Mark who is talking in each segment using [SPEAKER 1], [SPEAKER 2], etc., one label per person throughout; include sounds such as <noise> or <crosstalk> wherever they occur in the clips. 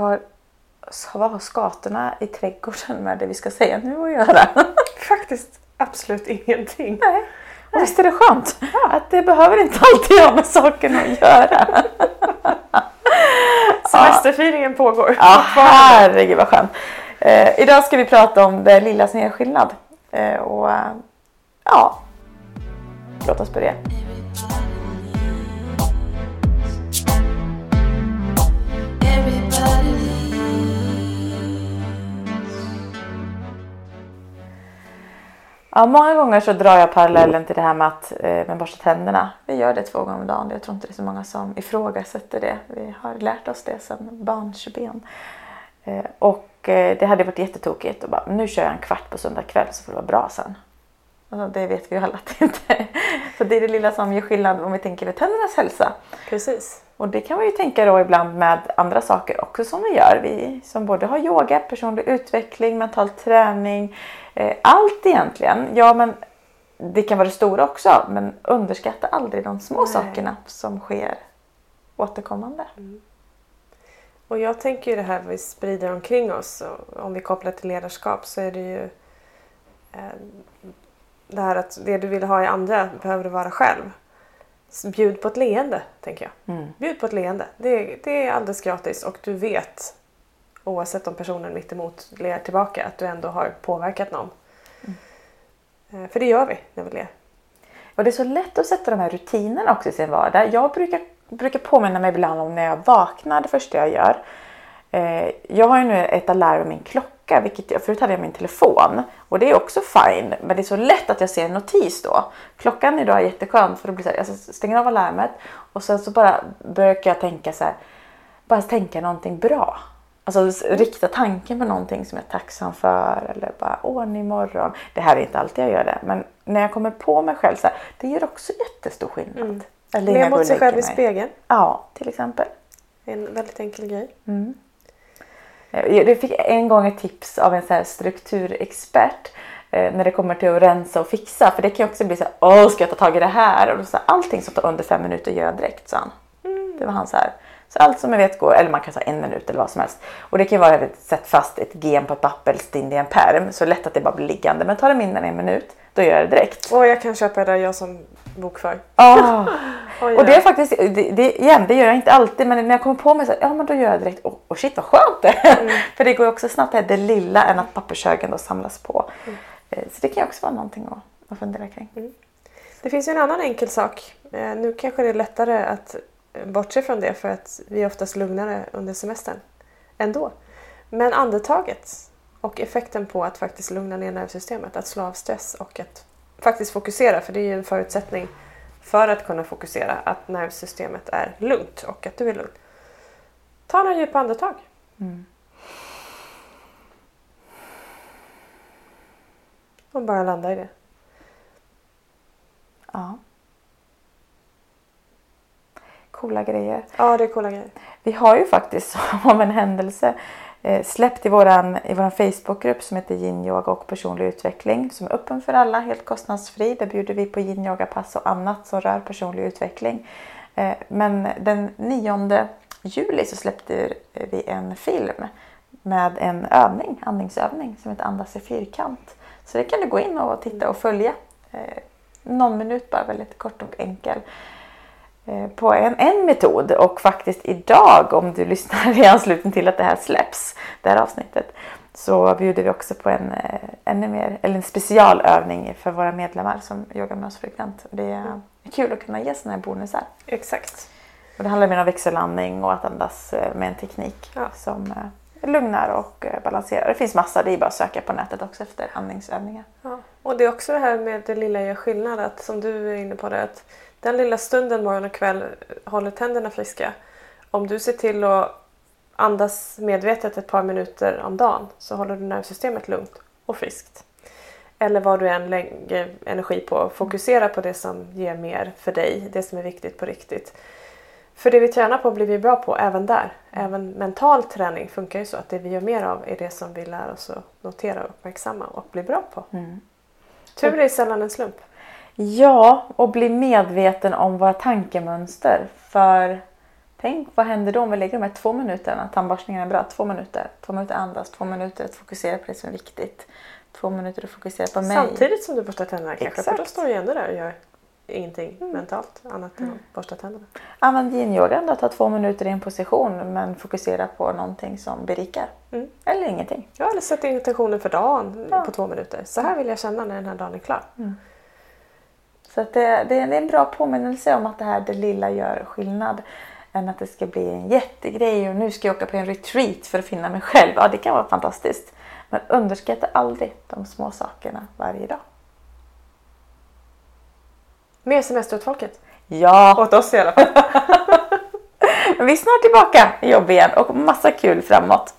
[SPEAKER 1] Har, vad har skatorna i trädgården med det vi ska säga nu att göra? <laughs>
[SPEAKER 2] Faktiskt absolut ingenting.
[SPEAKER 1] Nej. Och visst är det skönt att det behöver inte alltid ha med saken att göra. <laughs>
[SPEAKER 2] Semesterfiringen pågår.
[SPEAKER 1] Ja, herregud vad skönt. Eh, idag ska vi prata om det lillas nedskillnad. Eh, och eh, ja, låt oss börja. Ja, många gånger så drar jag parallellen till det här med att eh, med borsta tänderna. Vi gör det två gånger om dagen. Jag tror inte det är så många som ifrågasätter det. Vi har lärt oss det sedan barnsben. Eh, och eh, det hade varit jättetokigt och bara, nu kör jag en kvart på söndag kväll så får det vara bra sen. Alltså, det vet vi ju alla att det inte är. Så det är det lilla som gör skillnad om vi tänker på tändernas hälsa.
[SPEAKER 2] Precis.
[SPEAKER 1] Och det kan man ju tänka då ibland med andra saker också som vi gör. Vi som både har yoga, personlig utveckling, mental träning, allt egentligen. Ja men det kan vara det stora också men underskatta aldrig de små
[SPEAKER 2] Nej.
[SPEAKER 1] sakerna som sker återkommande.
[SPEAKER 2] Mm. Och jag tänker ju det här vi sprider omkring oss. Om vi kopplar till ledarskap så är det ju eh, det här att det du vill ha i andra behöver du vara själv. Bjud på ett leende, tänker jag.
[SPEAKER 1] Mm.
[SPEAKER 2] Bjud på ett leende. Det, det är alldeles gratis och du vet oavsett om personen mitt emot ler tillbaka att du ändå har påverkat någon. Eh, För det gör vi när vi ler.
[SPEAKER 1] Och det är så lätt att sätta de här rutinerna också i sin vardag. Jag brukar, brukar påminna mig ibland om när jag vaknar det första jag gör. Eh, jag har ju nu ett alarm i min klocka, vilket jag, förut hade jag min telefon. Och det är också fine, men det är så lätt att jag ser en notis då. Klockan idag är jätteskön för då blir så här, jag stänger av alarmet och sen så bara börjar jag tänka så här, bara tänka någonting bra. Alltså rikta tanken på någonting som jag är tacksam för eller bara åh en ny morgon. Det här är inte alltid jag gör det, men när jag kommer på mig själv så här, det gör också jättestor skillnad. Eller
[SPEAKER 2] Le
[SPEAKER 1] jag går
[SPEAKER 2] mot sig själv i spegeln.
[SPEAKER 1] Ja, till exempel.
[SPEAKER 2] En väldigt enkel grej.
[SPEAKER 1] Eh, Jag fick en gång ett tips av en så här strukturexpert eh, när det kommer till att rensa och fixa. För det kan ju också bli så här, åh ska jag ta tag i det här? Och då sa jag, allting som tar under fem minuter gör jag direkt, sa han. Det var han så här. Så allt som jag vet går, eller man kan ta en minut eller vad som helst. Och det kan ju vara att sätta fast ett gem på ett papper eller in i en pärm. Så lätt att det bara blir liggande. Men tar det mindre än en minut, då gör jag det direkt.
[SPEAKER 2] Och jag kan köpa det där jag som bokför.
[SPEAKER 1] Ah. <laughs>
[SPEAKER 2] Oj,
[SPEAKER 1] Och det är faktiskt, det, det, igen, det gör jag inte alltid men när jag kommer på mig så här, ja men då gör jag direkt, och oh, shit vad skönt det är. <laughs> För det går ju också snabbt det här, det lilla än att pappershögen då samlas på. Eh, Så det kan ju också vara någonting att, att fundera kring.
[SPEAKER 2] Det finns ju en annan enkel sak. Eh, Nu kanske det är lättare att bortse från det för att vi är oftast lugnare under semestern ändå. Men andetaget och effekten på att faktiskt lugna ner nervsystemet, att slå av stress och att faktiskt fokusera, för det är ju en förutsättning för att kunna fokusera, att nervsystemet är lugnt och att du är lugn. Ta några djupa andetag. Och bara landa i det.
[SPEAKER 1] Ja. Coola grejer.
[SPEAKER 2] Ja, det är coola grejer.
[SPEAKER 1] Vi har ju faktiskt <laughs> av en händelse eh, släppt i våran, i våran Facebookgrupp som heter yin yoga och personlig utveckling som är öppen för alla, helt kostnadsfri. Där bjuder vi på yin yoga pass och annat som rör personlig utveckling. Eh, Men den 9 juli så släppte vi en film med en övning, andningsövning som heter Andas i fyrkant. Så det kan du gå in och titta och följa. Eh, Någon minut bara, väldigt kort och enkel på en, en metod och faktiskt idag om du lyssnar i anslutning till att det här släpps, det här avsnittet, så bjuder vi också på en, eh, ännu mer, eller en specialövning för våra medlemmar som yogar med oss frekvent. Det är kul att kunna ge sådana här bonusar.
[SPEAKER 2] Exakt.
[SPEAKER 1] Och det handlar mer om växellandning och att andas eh, med en teknik
[SPEAKER 2] Ja.
[SPEAKER 1] som eh, lugnar och eh, balanserar. Det finns massa, det är bara att söka på nätet också efter andningsövningar.
[SPEAKER 2] Ja. Och det är också det här med det lilla gör skillnad. Att, som du är inne på det, att den lilla stunden morgon och kväll håller tänderna friska. Om du ser till att andas medvetet ett par minuter om dagen så håller du nervsystemet lugnt och friskt. Eller vad du än lägger energi på, fokusera på det som ger mer för dig, det som är viktigt på riktigt. För det vi tränar på blir vi bra på även där. Även mental träning funkar ju så att det vi gör mer av är det som vi lär oss att notera och uppmärksamma och bli bra på. Tur är sällan en slump.
[SPEAKER 1] Ja, och bli medveten om våra tankemönster. För Tänk vad händer då om vi lägger de här två minuterna, tandborstningen är bra, två minuter, två minuter andas, två minuter att fokusera på det som är viktigt. Två minuter att fokusera på mig.
[SPEAKER 2] Samtidigt som du borstar tänderna kanske, för
[SPEAKER 1] Exakt.
[SPEAKER 2] då står du ändå där och gör ingenting
[SPEAKER 1] Mm.
[SPEAKER 2] mentalt annat än att borsta tänderna.
[SPEAKER 1] Använd yin-yogan då, ta två minuter i en position men fokusera på någonting som berikar.
[SPEAKER 2] Mm.
[SPEAKER 1] Eller ingenting.
[SPEAKER 2] Ja, eller sätt intentionen för dagen
[SPEAKER 1] Ja.
[SPEAKER 2] på två minuter. Så här vill jag känna när den här dagen är klar.
[SPEAKER 1] Så det, det, det är en bra påminnelse om att det här det lilla gör skillnad. Än att det ska bli en jättegrej och nu ska jag åka på en retreat för att finna mig själv. Ja, det kan vara fantastiskt. Men underskatta aldrig de små sakerna varje dag.
[SPEAKER 2] Mer semester åt folket.
[SPEAKER 1] Ja,
[SPEAKER 2] Åt oss i alla fall. <laughs>
[SPEAKER 1] men vi är snart tillbaka i jobb igen och massa kul framåt.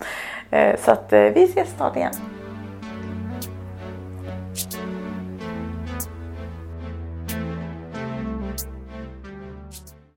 [SPEAKER 1] Eh, Så att eh, vi ses snart igen.